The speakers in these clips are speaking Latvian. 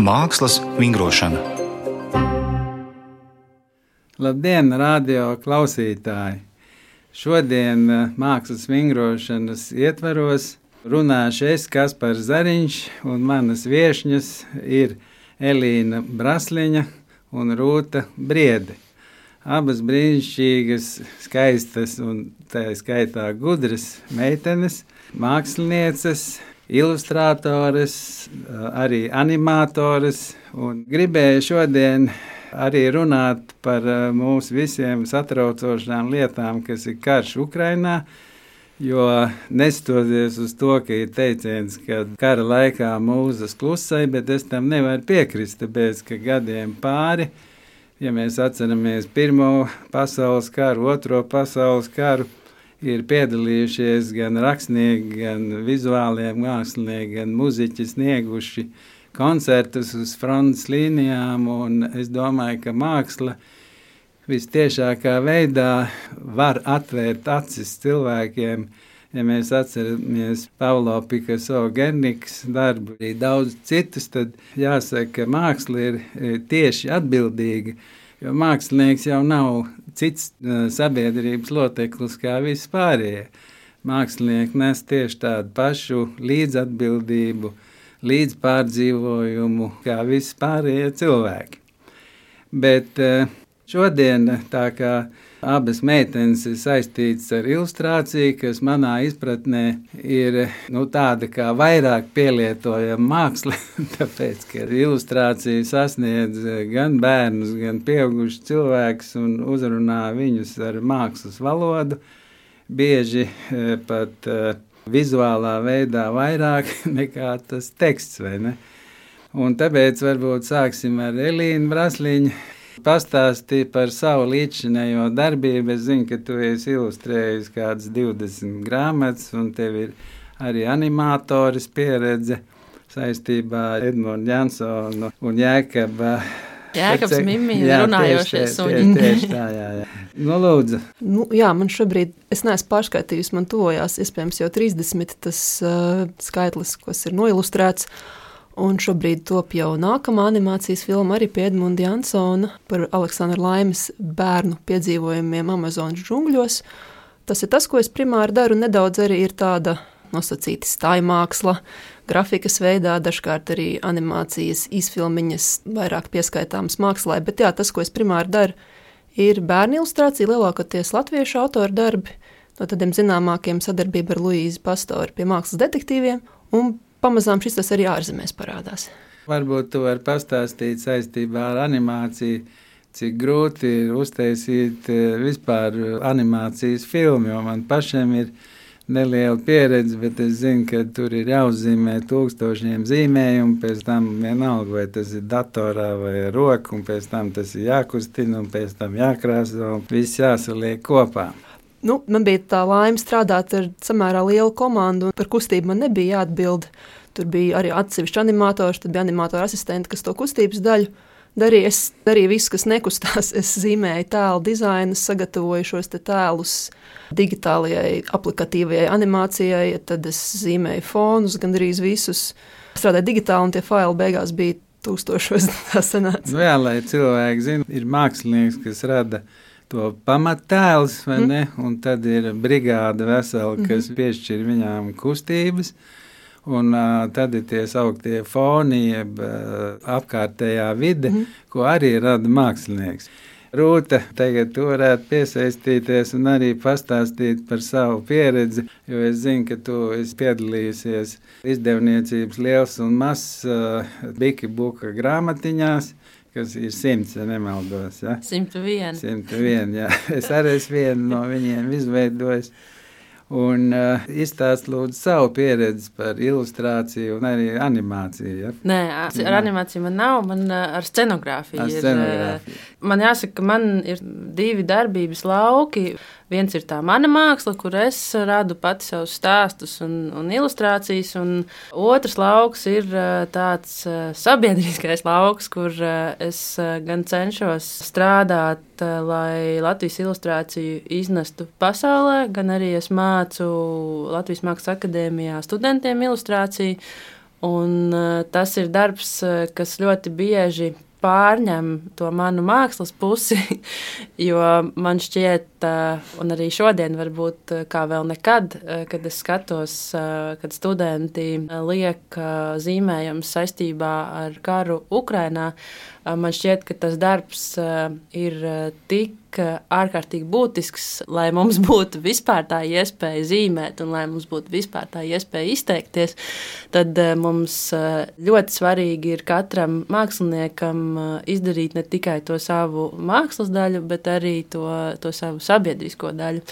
Mākslas vingrošana. Labdien, radio klausītāji! Šodien eh, mākslas vingrošanas ietveros runāšu es, Kaspars Zariņš, un manas viesņas ir Elīna Brasliņa un Rūta Briede. Abas brīnišķīgas, skaistas un tā skaitā gudras meitenes, mākslinieces, ilustrātoras, arī animatoras. Gribēju šodien arī runāt par mūsu visiem satraucošām lietām, kas ir karš Ukrainā. Jo neskatoties uz to, ka ir teiciens, ka kara laikā mūzas klusai, bet es tam nevaru piekrist, tāpēc ka gadiem pāri, ja mēs atceramies Pirmo pasaules karu, Otro pasaules karu, ir piedalījušies gan rakstnieki, gan vizuālie mākslinieki, gan muzeķi snieguši koncertus uz frontes līnijām. Es domāju, ka māksla vistiešākā veidā var atvērt acis cilvēkiem. Ja mēs atceramies Pablo Picasso, Gernikas darbu, arī daudz citus, tad jāsaka, ka māksla ir tieši atbildīga Jo mākslinieks jau nav cits sabiedrības loceklis kā vispārējie. Mākslinieki nes tieši tādu pašu līdzatbildību, līdzpārdzīvojumu kā vispārējie cilvēki. Bet šodien tā kā Abas meitenes ir saistītas ar ilustrāciju, kas manā izpratnē ir nu, tāda kā vairāk pielietojama māksla, tāpēc, ka ilustrācija sasniedz gan bērnus, gan pieaugušus cilvēkus un uzrunā viņus ar mākslas valodu. Bieži eh, pat uh, vizuālā veidā vairāk nekā tas teksts, vai ne? Un tāpēc varbūt sāksim ar Elīnu Brasliņu pastāstīja par savu līdzinējo darbību. Es zinu, ka tu esi ilustrējis kādas 20 grāmatas, un tev ir arī animatoris pieredze saistībā ar Edmundu Jansonu un Jēkabu. Jēkabs Mimija runājošais un tieši tā, jā, jā. Nu, lūdzu. Nu, jā, man šobrīd, es neesmu pārskaitījusi, man tojās iespējams jau 30 tas uh, skaitlis, kas ir noilustrēts. Uh, Un šobrīd top jau nākamā animācijas filma arī pie Edmunda Jansona par Aleksandra Laimes bērnu piedzīvojumiem Amazonas džungļos. Tas ir tas, ko es primāri daru. Nedaudz arī ir tāda nosacīta stāja māksla, grafikas veidā, dažkārt arī animācijas izfilmiņas, vairāk pieskaitāmas mākslā. Bet jā, tas, ko es primāri daru, ir bērnu ilustrācija, lielākoties latviešu autoru darbi, no tādiem zināmākiem sadarbība ar Luīzu Pastoru pie mākslas detektīviem. Un pamazām šis tas arī ārzemēs parādās. Varbūt tu vari pastāstīt saistībā ar animāciju, cik grūti ir uztaisīt eh, vispār animācijas filmu, jo man pašam ir neliela pieredze, bet es zinu, ka tur ir jāuzzīmē tūkstošiem zīmējumu, pēc tam vienalga, vai tas ir datorā vai roka, un pēc tam tas ir jākustina, un pēc tam jākrāso, un viss jāsaliek kopā. Nu, man bija tā laime strādāt ar samērā lielu komandu, un par kustību man nebija jāatbild. Tur bija arī atsevišķi animators, tad bija animatora asistenti, kas to kustības daļu darīja. Es darīju visu, kas nekustās. Es zīmēju tēlu dizainu, sagatavoju šos tēlus digitālajai, aplikatīvajai animācijai, tad es zīmēju fonus, gandrīz visus. Strādāju digitāli, un tie faili beigās bija tūkstošos. Tā sanāca. Nu jā, lai cilvēki zinātu, ir mākslinieks, kas rada to pamattēls, vai mm. ne? Un tad ir brigāde vesela, mhm. kas mm piešķir viņām kustības. Un uh, tad ir tie sauktie foni, jeb uh, apkārtējā vide, mm ko arī rada mākslinieks. Rūta, tagad tu varētu piesaistīties un arī pastāstīt par savu pieredzi, jo es zinu, ka tu esi piedalījusies izdevniecības liels un mazs uh, Biki Buka grāmatiņās kas ir simts, ja nemaldos. Ja? 101. 101 jā. Es arī esmu vienu no viņiem izveidojis. Un uh, izstāst lūdzu savu pieredzi par ilustrāciju un arī animāciju. Ja? Nē, ar animāciju man nav, man uh, ar scenogrāfiju. Ar scenogrāfiju. Ir, uh, man jāsaka, ka man ir divi darbības lauki. Viens ir tā mana māksla, kur es radu pati savus stāstus un, un ilustrācijas, un otrs lauks ir tāds sabiedriskais lauks, kur es gan cenšos strādāt, lai Latvijas ilustrāciju iznestu pasaulē, gan arī es mācu Latvijas Mākslas akadēmijā studentiem ilustrāciju. Un tas ir darbs, kas ļoti bieži pārņem to manu mākslas pusi, jo man šķiet, un arī šodien, varbūt kā vēl nekad, kad es skatos, kad studenti liek zīmējumus saistībā ar karu Ukrainā, man šķiet, ka tas darbs ir tik ārkārtīgi būtisks, lai mums būtu vispār tā iespēja zīmēt un lai mums būtu vispār tā iespēja izteikties, tad mums ļoti svarīgi ir katram māksliniekam izdarīt ne tikai to savu mākslas daļu, bet arī to, to savu sabiedrisko daļu.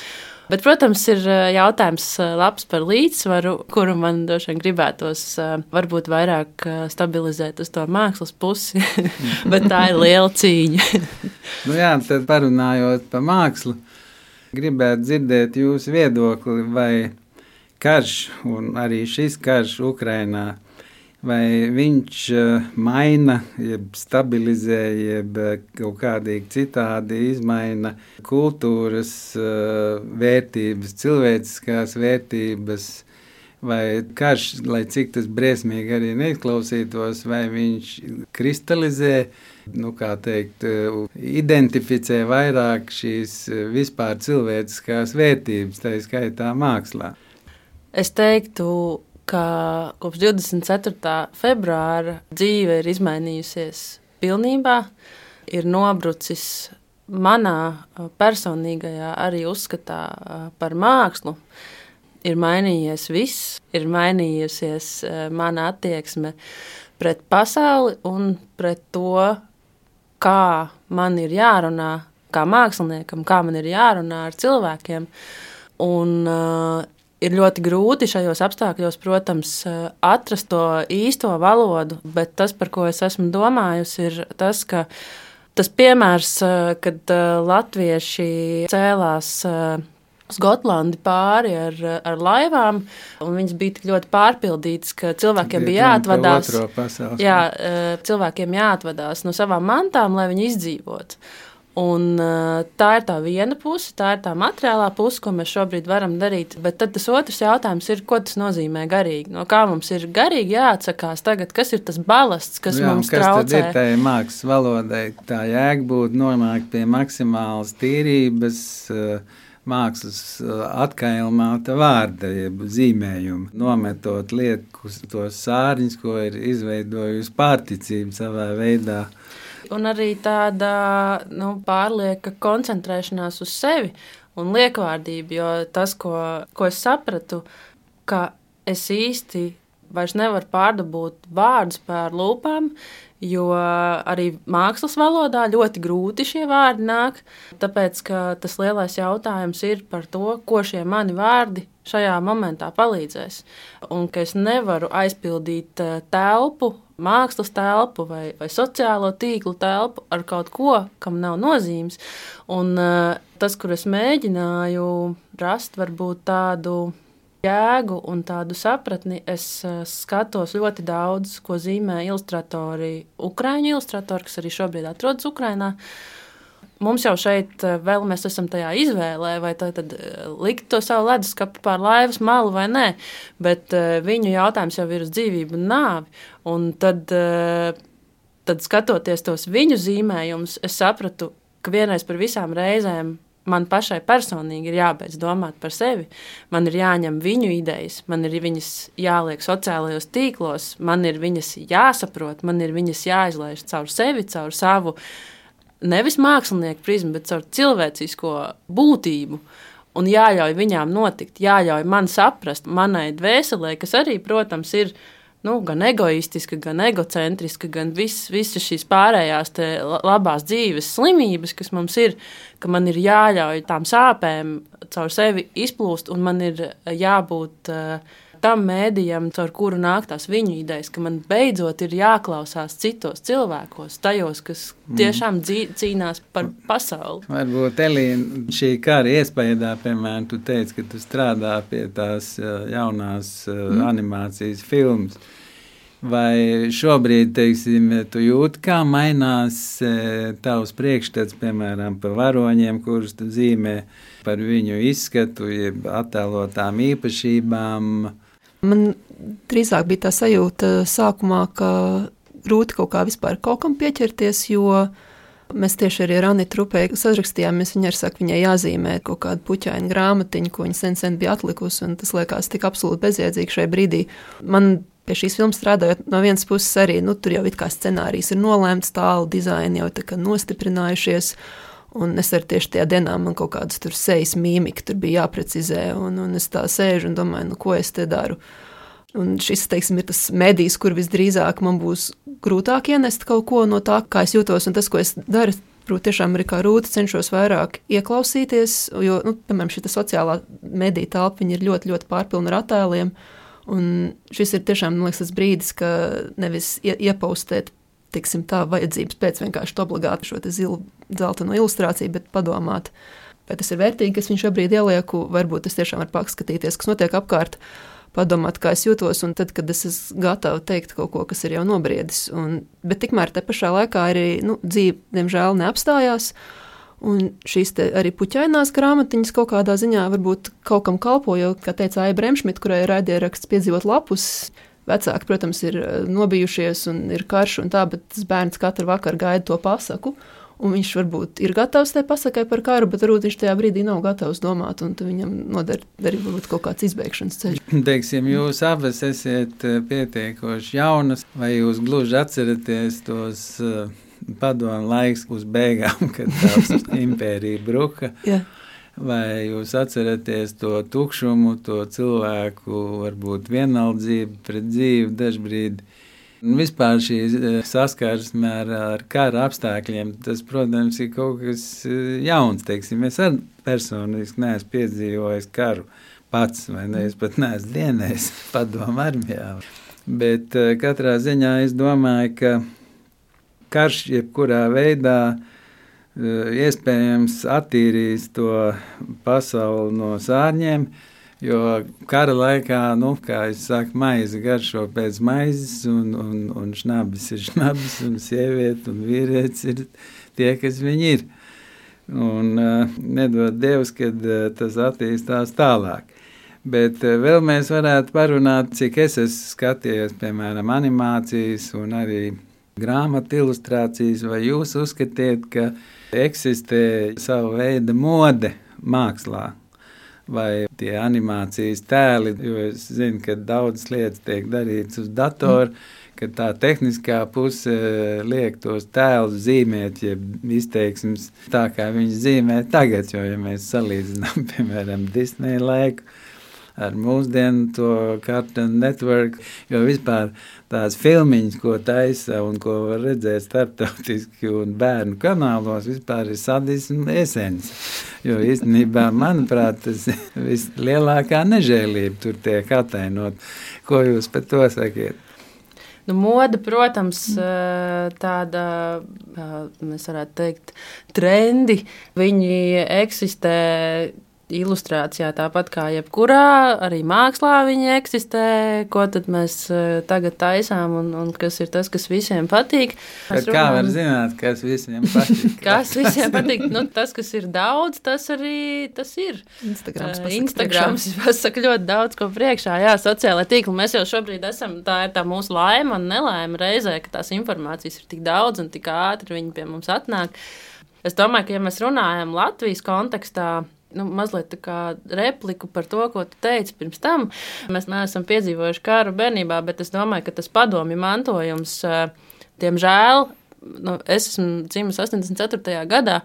Bet, protams, ir eh, jautājums eh, labs par līdzsvaru, kuru man droši vien gribētos eh, varbūt vairāk stabilizēt uz to mākslas pusi, bet tā ir liela cīņa. nu jā, tad parunājot par mākslu, gribētu dzirdēt jūsu viedokli, vai karš un arī šis karš Ukrainā vai viņš eh, maina, jeb stabilizē, jeb eh, kaut kādīgi citādi izmaina kultūras eh, vērtības, cilvēciskās vērtības. Vai karš, lai cik tas briesmīgi arī neizklausītos, vai viņš kristalizē, nu, kā teikt, identificē vairāk šīs vispār cilvēciskās vērtības, tā skaitā mākslā? Es teiktu, ka kopš 24. februāra dzīve ir izmainījusies pilnībā, ir nobrucis manā personīgajā arī uzskatā par mākslu. Ir mainījies viss, ir mainījusies mana attieksme pret pasauli un pret to, kā man ir jārunā, kā māksliniekam, kā man ir jārunā ar cilvēkiem. Un, uh, ir ļoti grūti šajos apstākļos, protams, atrast to īsto valodu, bet tas, par ko es esmu domājusi, ir tas, ka tas piemērs, kad latvieši cēlās uz Gotlandi pāri ar, ar laivām, un viņas bija tik ļoti pārpildītas, ka cilvēkiem bija jāatvadās. Jā, cilvēkiem jāatvadās no savām mantām, lai viņi izdzīvotu. Un, uh, tā ir tā viena puse, tā ir tā materiālā puse, ko mēs šobrīd varam darīt. Bet tad tas otrs jautājums ir, ko tas nozīmē garīgi. No kā mums ir garīgi jāatsakās tagad, kas ir tas balasts, kas Jā, mums kas traucē? Tad ir tai mākslas valodai tā jēga būt nonākt pie maksimālas tīrības. Uh, mākslas atkailmāta vārda, jeb zīmējuma, nometot liekus tos sārņus, ko ir izveidojusi pārticība savā veidā un arī tāda nu, pārlieka koncentrēšanās uz sevi un liekvārdība. Jo tas, ko, ko es sapratu, ka es īsti vairs nevaru pārdabūt vārdus pār lūpām, jo arī mākslas valodā ļoti grūti šie vārdi nāk. Tāpēc tas lielais jautājums ir par to, ko šie mani vārdi šajā momentā palīdzēs. Un ka es nevaru aizpildīt eh, telpu mākslas telpu vai, vai sociālo tīklu telpu ar kaut ko, kam nav nozīmes. Un uh, tas, kur es mēģināju rast, varbūt tādu jēgu un tādu sapratni, es uh, skatos ļoti daudz, ko zīmē ilustratori, Ukrāņu ilustratori, kas arī šobrīd atrodas Ukrajinā. Mums jau šeit eh, vēl mēs esam tajā izvēlē, vai tā tad eh, likt to savu leduskapu pār laivas malu vai nē, bet uh, viņu jautājums jau ir uz dzīvību un nāvi. Un tad, tad skatoties tos viņu zīmējumus, es sapratu, ka vienreiz par visām reizēm man pašai personīgi ir jābeidz domāt par sevi. Man ir jāņem viņu idejas, man ir viņas jāliek sociālajos tīklos, man ir viņas jāsaprot, man ir viņas jāizlaiž caur sevi, caur savu uh, nevis mākslinieku prizmu, bet caur cilvēcisko būtību. Un jāļauj viņām notikt, jāļauj man saprast, manai dvēselē, kas arī, protams, ir nu, gan egoistiska, gan egocentriska, gan visas vis šīs pārējās labās dzīves slimības, kas mums ir, ka man ir jāļauj tām sāpēm caur sevi izplūst, un man ir jābūt uh, tam mēdījam, caur kuru nāk tās viņu idejas, ka man beidzot ir jāklausās citos cilvēkos, tajos, kas mm. tiešām cīnās par pasauli. Varbūt Elīna, šī kara iespējā, piemēram, tu teici, ka tu strādā pie tās jaunās mm. animācijas filmas. Vai šobrīd, teiksim, tu jūti, kā mainās tavs priekšstats, piemēram, par varoņiem, kurus tu zīmē, par viņu izskatu, jeb attēlotām īpašībām, Man drīzāk bija tā sajūta sākumā, ka grūti kaut kā vispār kaut kam pieķerties, jo mēs tieši arī ar Anitu Rupēju sarakstījāmies. Viņa arī saka, viņai jāzīmē kaut kāda puķaina grāmatiņa, ko viņa sen sen bija atlikusi, tas liekas tik absolūti bezjēdzīgi šai brīdī. Man pie šīs filmas strādājot, no vienas puses arī nu, tur jau it kā scenārijs ir nolēmts, tālu dizaini jau tā nostiprinājušies. Un es arī tieši tajā dienā man kaut kādas tur sejas mīmika tur bija jāprecizē, un, un es tā sēžu un domāju, nu, ko es te daru. Un šis, teiksim, ir tas medijs, kur visdrīzāk man būs grūtāk ienest kaut ko no tā, kā es jūtos, un tas, ko es daru, proti, tiešām arī kā rūta cenšos vairāk ieklausīties, jo, nu, piemēram, šī sociālā mediju telpa ir ļoti, ļoti pārpilna ar attēliem. Un šis ir tiešām liekas, tas brīdis, ka nevis iepaustēt tiksim, tā vajadzības pēc vienkārši obligāti šo zilu, zeltainu ilustrāciju, bet padomāt, vai tas ir vērtīgi, kas viņš šobrīd ielieku, varbūt es tiešām varu paskatīties, kas notiek apkārt, padomāt, kā es jūtos, un tad, kad es esmu gatava teikt kaut ko, kas ir jau nobriedis. Un, bet tikmēr te pašā laikā arī nu, dzīve, diemžēl, neapstājās. Un šīs arī puķainās grāmatiņas kaut kādā ziņā varbūt kaut kam kalpo, jo, kā teica Aija Bremšmit, kurai ir raidieraksts piedzīvot lapus, vecāki, protams, ir eh, nobijušies un ir karš un tā, bet tas bērns katru vakaru gaida to pasaku. Un viņš varbūt ir gatavs tai pasakai par karu, bet varbūt viņš tajā brīdī nav gatavs domāt, un viņam noder arī kaut kāds izbēgšanas ceļš. Teiksim, jūs abas esat eh, pietiekoši jaunas, vai jūs gluži atceraties tos uh, padomu laiks uz beigām, kad tā impērija bruka. yeah. Vai jūs atceraties to tukšumu, to cilvēku, varbūt vienaldzību pret dzīvi dažbrīd? Vispār šī e, saskarsme ar, ar kara apstākļiem, tas, protams, ir kaut kas e, jauns. Teiksim. Es arī personiski neesmu piedzīvojis karu pats, vai ne? Es pat neesmu dienējis padomu armijā. Bet e, katrā ziņā es domāju, ka karš jebkurā veidā eh, iespējams attīrīs to pasauli no sārņiem. Jo kara laikā, nu, kā jau saka, maize garšo pēc maizes, un, un, un šnabis ir šnabis, un sieviete un vīrietis ir tie, kas viņi ir. Un uh, nedod Dievs, kad uh, tas attīstās tālāk. Bet uh, vēl mēs varētu parunāt, cik es esmu skatījies, piemēram, animācijas un arī grāmatu ilustrācijas, vai jūs uzskatiet, ka eksistē sava veida mode mākslā? Vai tie animācijas tēli, jo es zinu, ka daudzas lietas tiek darītas uz datora, ka tā tehniskā puse liek tos tēlus zīmēt, ja izteiksmes tā, kā viņi zīmē tagad, jo, ja mēs salīdzinām, piemēram, Disneja laiku, ar mūsdienu to Cartoon Network, jo vispār tās filmiņas, ko taisa un ko var redzēt starptautiski un bērnu kanālos, vispār ir sadismu esence. Jo īstenībā, manuprāt, tas ir vislielākā nežēlība tur tiek atainot. Ko jūs par to sakiet? Nu, moda, protams, tāda, mēs varētu teikt, trendi. Viņi eksistē ilustrācijā, tāpat kā jebkurā, arī mākslā viņi eksistē. Ko tad mēs eh, tagad taisām un, un kas ir tas, kas visiem patīk? Kā runājam, var zināt, kas visiem patīk? kas visiem patīk? Nu, tas, kas ir daudz, tas arī tas ir. Instagrams, uh, Instagrams pasaka ļoti daudz ko priekšā. Jā, sociālai tīkli. Mēs jau šobrīd esam, tā ir tā mūsu laima un nelaime reizē, ka tās informācijas ir tik daudz un tik ātri viņi pie mums atnāk. Es domāju, ka, ja mēs runājam Latvijas kontekstā, nu, mazliet tā kā repliku par to, ko tu teici pirms tam. Mēs neesam piedzīvojuši karu bērnībā, bet es domāju, ka tas padomju mantojums, diemžēl, nu, es esmu dzimis 84. gadā,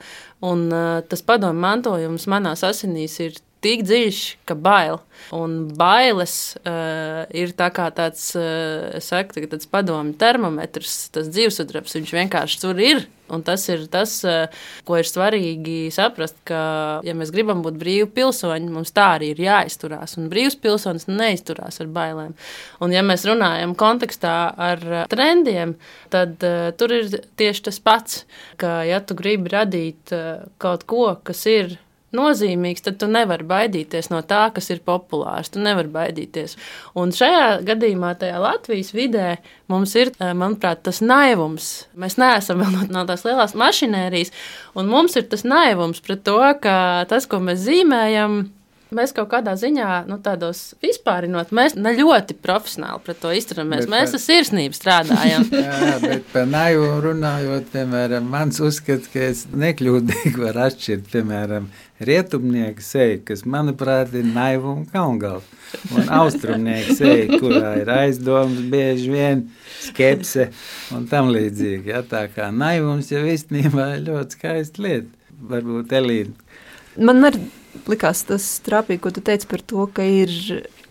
un tas padomju mantojums manās asinīs ir tik dziļš, ka bail. Un bailes uh, ir tā kā tāds, uh, saku, tāds padomju termometrs, tas dzīvesudrabs, viņš vienkārši tur ir. Un tas ir tas, uh, ko ir svarīgi saprast, ka, ja mēs gribam būt brīvi pilsoņi, mums tā arī ir jāizturās. Un brīvs pilsonis neizturās ar bailēm. Un, ja mēs runājam kontekstā ar trendiem, tad uh, tur ir tieši tas pats, ka, ja tu gribi radīt uh, kaut ko, kas ir nozīmīgs, tad tu nevari baidīties no tā, kas ir populārs. Tu nevari baidīties. Un šajā gadījumā, tajā Latvijas vidē, mums ir, eh, manuprāt, tas naivums. Mēs neesam vēl no, no tās lielās mašinērijas, un mums ir tas naivums pret to, ka tas, ko mēs zīmējam, Mēs kaut kādā ziņā, nu, tādos vispārinot, mēs ne ļoti profesionāli pret to izturamies. Bet Mēs ar sirsnību strādājam. Jā, bet par naivu runājot, piemēram, mans uzskats, ka es nekļūdīgi varu atšķirt, piemēram, rietumnieku seju, kas, manuprāt, ir naiva un kalngals, un austrumnieku seju, kurā ir aizdomas bieži vien skepse un tam līdzīgi. Ja, tā kā naivums jau īstenībā ir ļoti skaista lieta. Varbūt Elīna. Man arī likās tas trāpīgi, ko tu teici par to, ka ir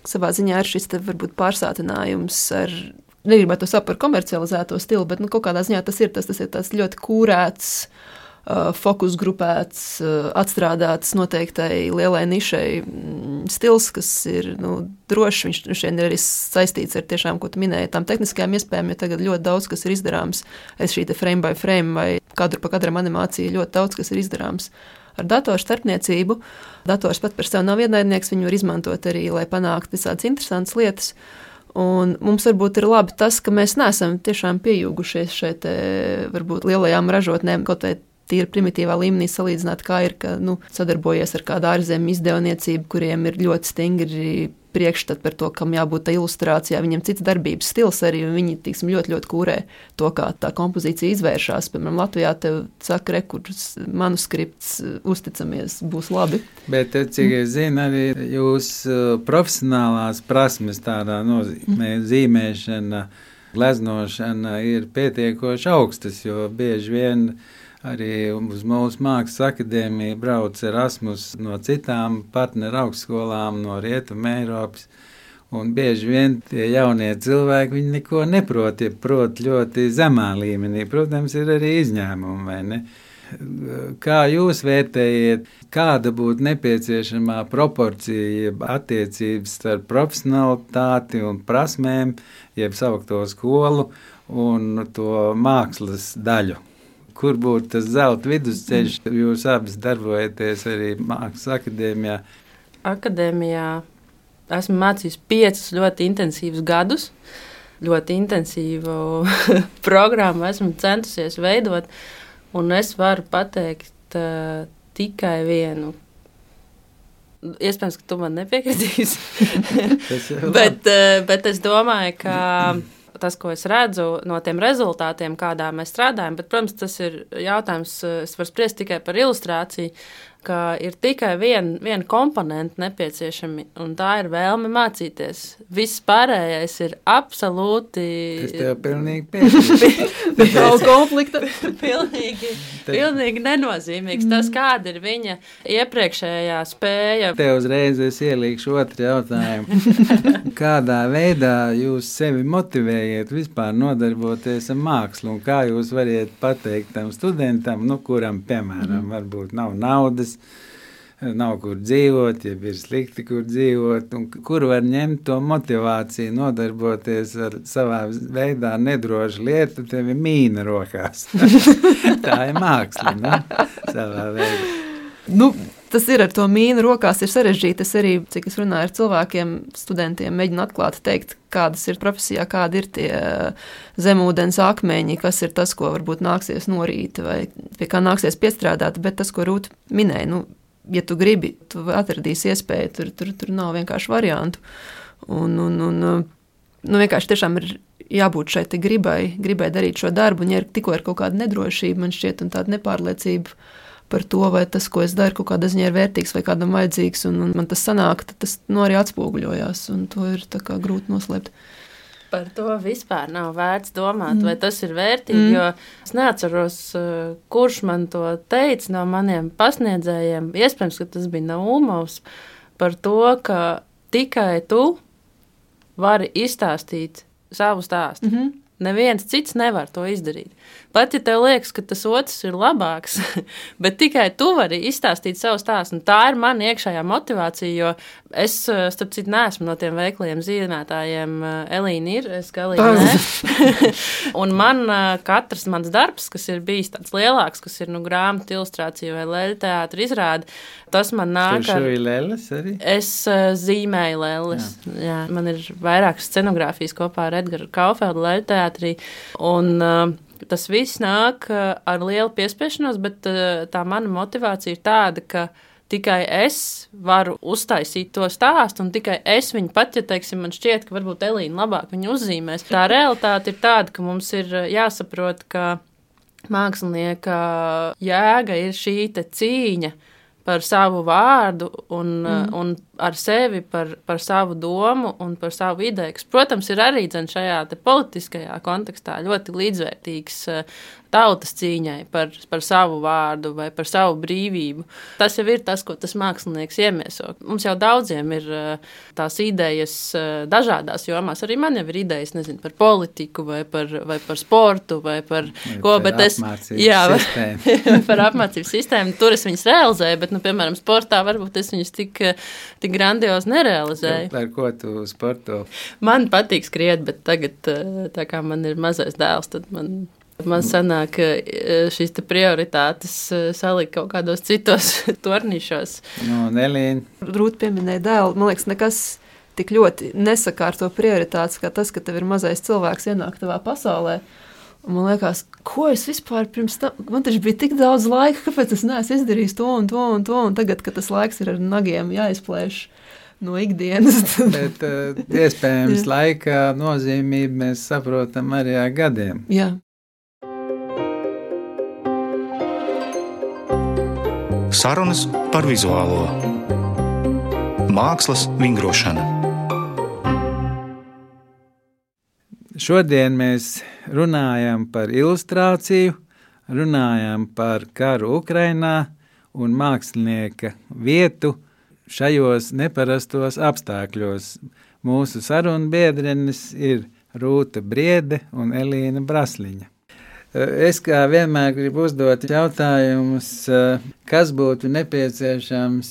savā ziņā ir šis te varbūt pārsātinājums ar. Negribētu to saukt par komercializēto stilu, bet nu, kaut kādā ziņā tas ir tas, tas ir tas ļoti kūrēts, uh, fokus grupēts, uh, atstrādāts noteiktai lielai nišai mm, stils, kas ir nu, drošs. Viņš šodien ir arī saistīts ar tiešām, ko tu minēji, tām tehniskajām iespējām, jo tagad ļoti daudz kas ir izdarāms. Es šī frame by frame vai kadru pa kadram animācija ļoti daudz kas ir izdarāms ar datoru starpniecību. Dators pat par sevi nav ienaidnieks, viņu var izmantot arī, lai panāktu visādas interesantas lietas. Un mums varbūt ir labi tas, ka mēs neesam tiešām piejūgušies šeit, varbūt lielajām ražotnēm, kaut vai tīri primitīvā līmenī salīdzināt, kā ir, ka nu, sadarbojies ar kādu ārzemju izdevniecību, kuriem ir ļoti stingri priekšstats par to, kam jābūt tā ilustrācijā. Viņam cits darbības stils arī, un viņi tiksim, ļoti, ļoti kūrē to, kā tā kompozīcija izvēršas. Piemēram, Latvijā te saka, rekurss, manuskripts, uzticamies, būs labi. Bet, cik es zinu, arī jūsu profesionālās prasmes tādā nozīmē, zīmēšana, gleznošana ir pietiekoši augstas, jo bieži vien arī uz mūsu mākslas akadēmiju brauc Erasmus no citām partneru augstskolām, no Rietuma Eiropas. Un bieži vien tie jaunie cilvēki viņi neko neprot, ja prot ļoti zemā līmenī. Protams, ir arī izņēmumi, vai ne? Kā jūs vērtējat, kāda būtu nepieciešamā proporcija, jeb attiecības starp profesionalitāti un prasmēm, jeb saukto skolu un to mākslas daļu? Kur būtu tas zelta vidusceļš? Jūs abas darbojaties arī Mākslas akadēmijā. Akadēmijā esmu mācījis piecus ļoti intensīvus gadus. Ļoti intensīvu programmu esmu centusies veidot. Un es varu pateikt uh, tikai vienu. Iespējams, ka tu man nepiekritīsi. bet, uh, bet es domāju, ka tas, ko es redzu no tiem rezultātiem, kādā mēs strādājam, bet, protams, tas ir jautājums, es varu spriest tikai par ilustrāciju, ka ir tikai viena vien komponenta nepieciešama, un tā ir vēlme mācīties. Viss pārējais ir absolūti. Tas tev pilnīgi piekrīt. Nav konflikta. pilnīgi, pilnīgi nenozīmīgs. Tas, kāda ir viņa iepriekšējā spēja. Te uzreiz es ielīšu otru jautājumu. Kādā veidā jūs sevi motivējat vispār nodarboties ar mākslu, un kā jūs variet pateikt tam studentam, nu, kuram, piemēram, varbūt nav naudas, nav kur dzīvot, ja ir slikti, kur dzīvot, kur var ņemt to motivāciju, nodarboties ar savā veidā nedrošu lietu, tev ir mīna rokās. Tā ir māksla, ne? savā veidā. Nu, tas ir ar to mīnu rokās, ir sarežģīti. Es arī, cik es runāju ar cilvēkiem, studentiem, mēģinu atklāt, teikt, kādas ir profesijā, kādi ir tie zemūdens akmeņi, kas ir tas, ko varbūt nāksies norīt vai pie kā nāksies piestrādāt. Bet tas, ko Rūta minēja, nu, ja tu gribi, tu atradīsi iespēju, tur, tur, tur nav vienkārši variantu. Un, un, un nu, vienkārši tiešām ir jābūt šai gribai, gribai darīt šo darbu, un ja ir tikko ir kaut kāda nedrošība, man šķiet, un tāda nepārliecība par to, vai tas, ko es daru, kaut kādā ziņā ir vērtīgs vai kādam vajadzīgs, un, un man tas sanāk, tad tas nu, arī atspoguļojās, un to ir grūti noslēpt. Par to vispār nav vērts domāt, mm. vai tas ir vērtīgi. Mm. Jo es neatceros, kurš man to teica no maniem pasniedzējiem. Iespējams, ka tas bija Naumovs par to, ka tikai tu vari izstāstīt savu stāstu. Mm -hmm. Neviens cits nevar to izdarīt. Pat ja tev liekas, ka tas otrs ir labāks, bet tikai tu vari izstāstīt savu stāstu. Tā ir mana iekšējā motivācija, jo es, starp citu, neesmu no tiem veikliem zīmētājiem. Elīna ir, es galīgi nē. un man katrs mans darbs, kas ir bijis tāds lielāks, kas ir nu, grāmatu ilustrācija vai leļu teātra izrāde, tas man nāk ar... Lēles arī? Es zīmēju lēles. Jā. Jā, man ir vairākas scenogrāfijas kopā ar Edgars Kaufeldu leļu teātrī. Un, uh, tas viss nāk ar lielu piespiešanos, bet tā mana motivācija ir tāda, ka tikai es varu uztaisīt to stāstu, un tikai es viņu pat, ja teiksim, man šķiet, ka varbūt Elīna labāk viņu uzzīmēs. Tā realitāte ir tāda, ka mums ir jāsaprot, ka mākslinieka jēga ir šī cīņa par savu vārdu un, mm. un ar sevi par, par savu domu un par savu ideju, kas, protams, ir arī šajā politiskajā kontekstā ļoti līdzvērtīgs tautas cīņai par, par savu vārdu vai par savu brīvību. Tas jau ir tas, ko tas mākslinieks iemieso. Mums jau daudziem ir eh, tās idejas eh, dažādās jomās. Arī man jau ir idejas nezinu, par politiku vai par, vai par sportu vai par vai ko. Par es, jā, par apmācību sistēmu. Tur es viņus realizēju, bet, nu, piemēram, sportā varbūt es viņus tik, tik grandiozi nerealizēju. Par ko tu sporto? Man patīk skriet, bet tagad, eh, tā kā man ir mazais dēls, tad man Man sanāk, e, šīs prioritātes e, salikt kaut kādos citos tornišos. No, nu, Nelīna. Rūt pieminēja dēlu. Man liekas, nekas tik ļoti nesakārto prioritātes, kā tas, ka tev ir mazais cilvēks ienāk tavā pasaulē. Un man liekas, ko es vispār pirms tam, man taču bija tik daudz laika, kāpēc es neesmu izdarījis to un to un to, un tagad, kad tas laiks ir ar nagiem jāizplēš no ikdienas. Bet uh, iespējams laika nozīmību mēs saprotam arī ar gadiem. Jā. Sarunas par vizuālo mākslas vingrošanu. Šodien mēs runājam par ilustrāciju, runājam par karu Ukrajinā un mākslinieka vietu šajos neparastos apstākļos. Mūsu sarunbiedrenes ir Rūta Briede un Elīna Brasliņa. Es kā vienmēr gribu uzdot jautājumus, kas būtu nepieciešams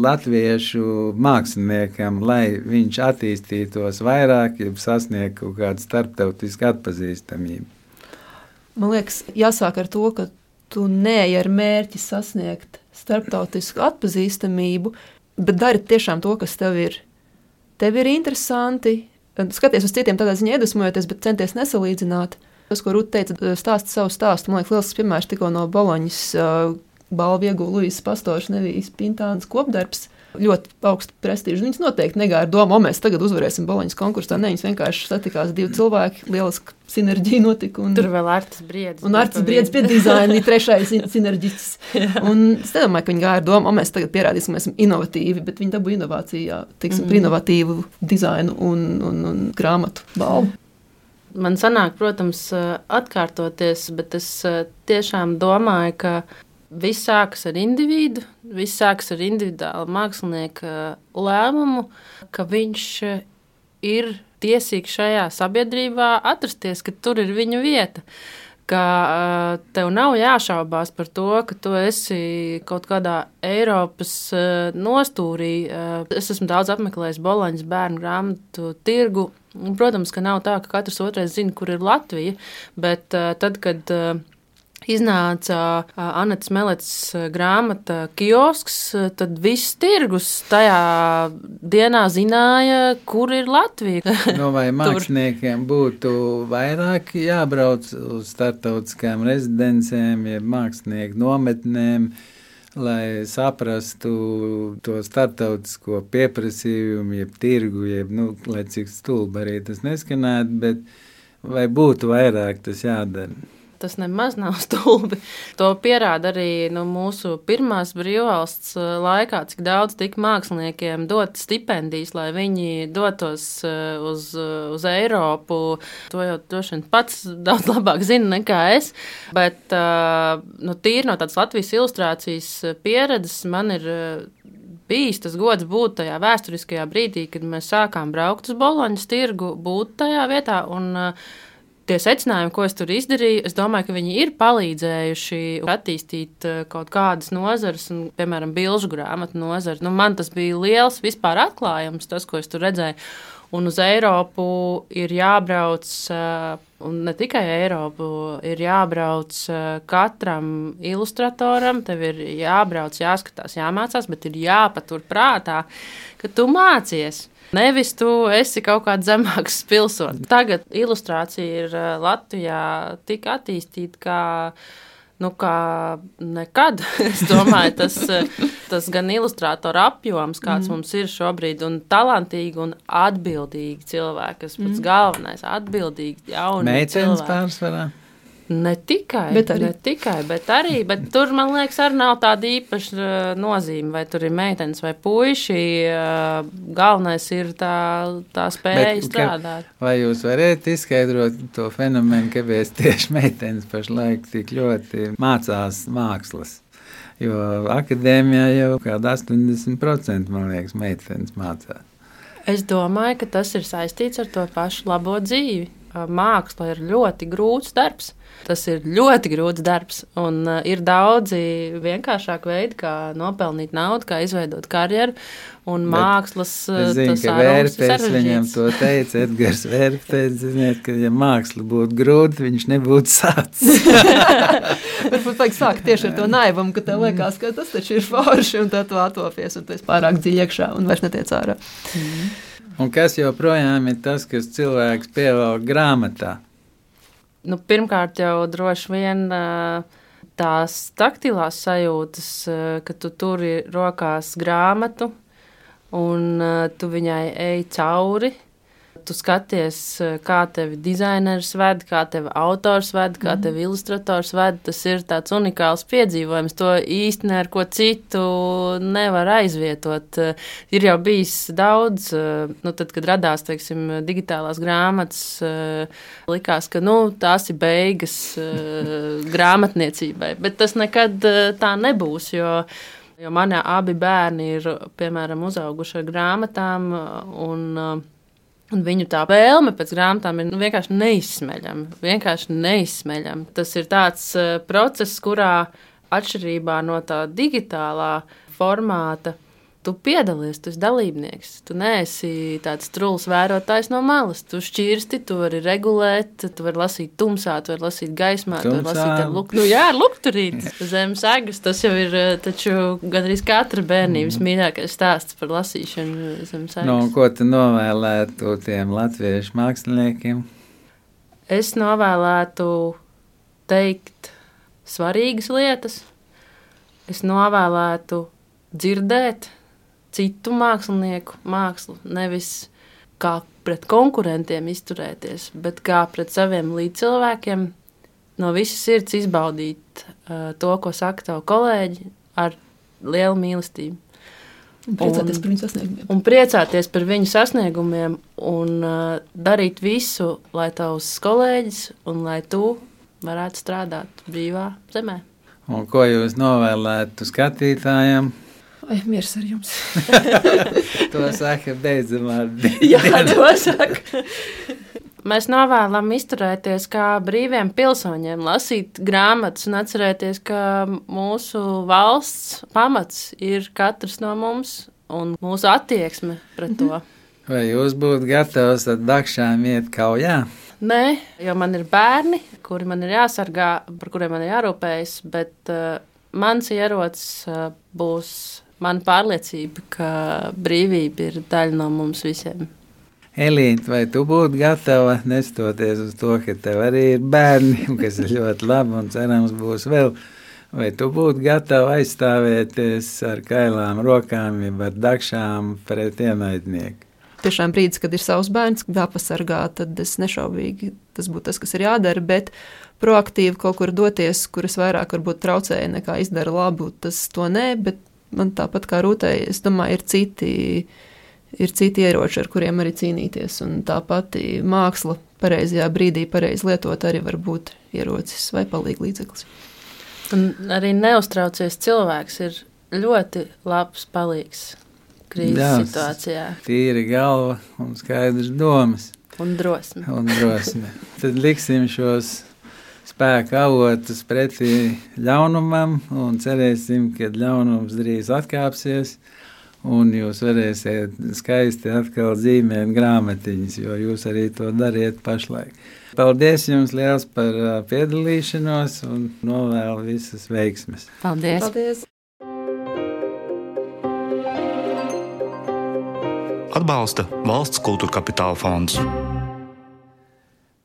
latviešu māksliniekam, lai viņš attīstītos vairāk, ja sasniegtu kaut kādu starptautisku atpazīstamību. Man liekas, jāsāk ar to, ka tu neej ar mērķi sasniegt starptautisku atpazīstamību, bet dari tiešām to, kas tev ir. Tev ir interesanti, skaties uz citiem tādā ziņā iedvesmojoties, bet centies nesalīdzināt. Tas, ko Rūta teica, stāsta savu stāstu, man liekas, liels piemērs tikko no Boloņas balvu ieguva Luisas Pastors Nevijas Pintānas kopdarbs. Ļoti augstu prestižu. Viņas noteikti negāja ar domu, o mēs tagad uzvarēsim Boloņas konkursā. Nē, viņas vienkārši satikās divi cilvēki, lieliska sinerģija notika. Un, Tur vēl Artis Briedis. Un Artis Briedis pie dizaina, trešais sinerģists. un es nedomāju, ka viņi gāja ar domu, o mēs tagad pierādīsim, ka mēs esam inovatīvi, bet viņi dabūja inovācijā, teiksim, mm -hmm. inovatīvu dizainu un, un, un grāmatu balvu. Man sanāk, protams, atkārtoties, bet es tiešām domāju, ka viss sākas ar individu, viss sākas ar individuālu mākslinieku lēmumu, ka viņš ir tiesīgs šajā sabiedrībā atrasties, ka tur ir viņa vieta. Ka uh, tev nav jāšaubās par to, ka tu esi kaut kādā Eiropas uh, nostūrī. Uh, es esmu daudz apmeklējis Boloņas bērnu grāmatu tirgu Protams, ka nav tā, ka katrs otrais zina, kur ir Latvija, bet tad, kad iznāca Anētas Melets grāmata Kiosks, tad viss tirgus tajā dienā zināja, kur ir Latvija. no vai māksliniekiem būtu vairāk jābrauc uz startautiskām rezidencēm, jeb mākslinieku nometnēm? lai saprastu to starptautisko pieprasījumu, jeb tirgu, jeb, nu, lai cik stulbi arī tas neskanētu, bet vai būtu vairāk tas jādara? Tas nemaz nav stulbi. To pierāda arī nu, mūsu pirmās brīvvalsts uh, laikā, cik daudz tika māksliniekiem dot stipendijas, lai viņi dotos uh, uz, uh, uz Eiropu. To jau droši vien pats daudz labāk zina nekā es. Bet nu, tīri no tādas Latvijas ilustrācijas pieredzes man ir bijis tas gods būt tajā vēsturiskajā brīdī, kad mēs sākām braukt uz Boloņas tirgu, būt tajā vietā. Un, uh, tie secinājumi, ko es tur izdarīju, es domāju, ka viņi ir palīdzējuši attīstīt eh, kaut kādas nozares, un, piemēram, bilžu grāmatu nozari. Nu, man tas bija liels vispār atklājums, tas, ko es tur redzēju. Un uz Eiropu ir jābrauc, eh, un ne tikai Eiropu, ir jābrauc eh, katram ilustratoram. Tev ir jābrauc, jāskatās, jāmācās, bet ir jāpatur prātā, ka tu mācies. Nevis tu esi kaut kāds zemāks pilsonis. Tagad ilustrācija ir eh, Latvijā tik attīstīta, kā nu, kā nekad. es domāju, tas, tas gan ilustrātora apjoms, kāds mm. mums ir šobrīd, un talantīgi un atbildīgi cilvēki, kas pats mm. galvenais - atbildīgi, jauni Meitenes pārsvarā. Ne tikai, Bet arī. ne tikai, bet arī, bet tur, man liekas, arī nav tāda īpaša uh, nozīme, vai tur ir meitenes vai puiši. uh, Galvenais ir tā, tā spēja Bet ka- strādāt. Vai jūs varat izskaidrot to fenomenu, kāpēc tieši meitenes pašlaik tik ļoti mācās mākslas? Jo akadēmijā jau kāda 80% man liekas, meitenes mācās. Es domāju, ka tas ir saistīts ar to pašu labo dzīvi. Uh, Māksla ir ļoti grūts darbs. Tas ir ļoti grūts darbs, un uh, ir daudzi vienkāršāki veidi, kā nopelnīt naudu, kā izveidot karjeru. Un Bet mākslas ir Vērpēs viņam to teica. Edgars Vērpēs, ziniet, ka ja māksla būtu grūta, viņš nebūtu sācis. Varbūt vajag sākt tieši ar to naivumu, ka tev liekas, ka tas taču ir forši, un tad tu atopies, un tu esi pārāk dziļi iekšā un vairs netiec ārā. Un kas joprojām ir tas, kas cilvēks pievelk grāmatā? Nu, pirmkārt, jau droši vien tās taktilās sajūtas, ka tu turi rokās grāmatu un tu viņai ej cauri. Tu skaties, ā, kā tevi dizainers ved, kā tevi autors ved, kā tevi ilustrators ved. Tas ir tāds unikāls piedzīvojums. To īsti ne ar ko citu nevar aizvietot. Ā, Ir jau bijis daudz, ā, nu, tad, kad radās teiksim, digitālās grāmatas, likās, ka nu, tās ir beigas grāmatniecībai. Bet tas nekad tā nebūs. Jo, jo mani abi bērni ir piemēram uzauguši ar grāmatām. Un, ā, Un viņu tā vēlme pēc grāmatām ir nu, vienkārši neizsmeļama. Vienkārši neizsmeļama. Tas ir tāds uh, process, kurā atšķirībā no tā digitālā formāta tu piedalies, tu esi dalībnieks. Tu neesi tāds trūls vērotājs no malas. Tu šķirsti, tu vari regulēt, tu vari lasīt tumsā, tu vari lasīt gaismā, tu vari Tumsā? lasīt ar luktu. Nu, jā, ar lukturīti. Zem sagas tas jau ir eh, taču gandrīz katra bērnības mīļākais stāsts par lasīšanu zem sagas. Nu, ko tu novēlētu tiem latviešu māksliniekiem? Es novēlētu teikt svarīgas lietas. Es novēlētu dzirdēt citu mākslinieku mākslu, nevis kā pret konkurentiem izturēties, bet kā pret saviem līdzcilvēkiem. No visas sirds izbaudīt uh, to, ko saka tavi kolēģi, ar lielu mīlestību. Un priecāties Un- par viņu sasniegumiem. Un priecāties par viņu sasniegumiem, un uh, darīt visu, lai tavs kolēģis un lai tu varētu strādāt brīvā zemē. Un ko jūs novēlētu skatītājiem? Ai, miers ar jums. To saka beidzamā Jā, to saka. Mēs novēlam izturēties kā brīviem pilsoņiem, lasīt grāmatas un atcerēties, ka mūsu valsts pamats ir katrs no mums un mūsu attieksme pret to. Vai jūs būtu gatavs ar dakšām iet kaujā? Nē, jo man ir bērni, kuri man ir jāsargā, par kuriem man ir jārūpējas, bet uh, mans ierocis uh, būs mana pārliecība, ka brīvība ir daļa no mums visiem. Elīte, vai tu būtu gatava, nestoties uz to, ka tev arī ir bērni, un kas ir ļoti labi un cerams būs vēl, vai tu būtu gatava aizstāvēties ar kailām rokām, jeb ar dakšām pret ienaidnieku? Tiešām brīdis, kad ir savs bērns, jāpasargā, tad es nešaubīgi tas būtu tas, kas ir jādara. Bet proaktīvi kaut kur doties, kuras vairāk varbūt traucēja nekā izdara labu, tas to nē. Bet man tāpat kā rūtē, es domāju, ir citi, ir citi ieroči, ar kuriem arī cīnīties. Un tā pati māksla pareizajā brīdī, pareizi lietot, arī var būt ierocis vai līdzeklis. Un arī neuztraucies cilvēks ir ļoti labs palīgs krīzes Jā. situācijā Tīri galva un skaidrs domas un drosme. un drosme. Tad liksim šos spēku avotus pretī ļaunumam un cerēsim, ka ļaunums drīz atkāpsies. Un jūs varēsiet skaisti atkal zīmēt grāmatiņas, jo jūs arī to dariet pašlaik. Paldies jums liels par piedalīšanos un novēlu visas veiksmes. Paldies! Paldies! Atbalsta valsts kultūra kapitāla fonds.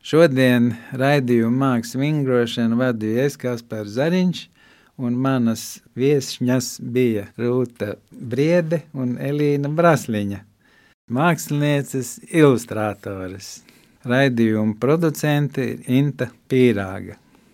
Šodien raidījumu mākslas vingrošanu vadīja es Kaspars Zariņš, un manas viesņas bija Rūta Briede un Elīna Brasliņa, mākslinieces ilustrātoras. Raidījuma producente ir Inta Pīrāga.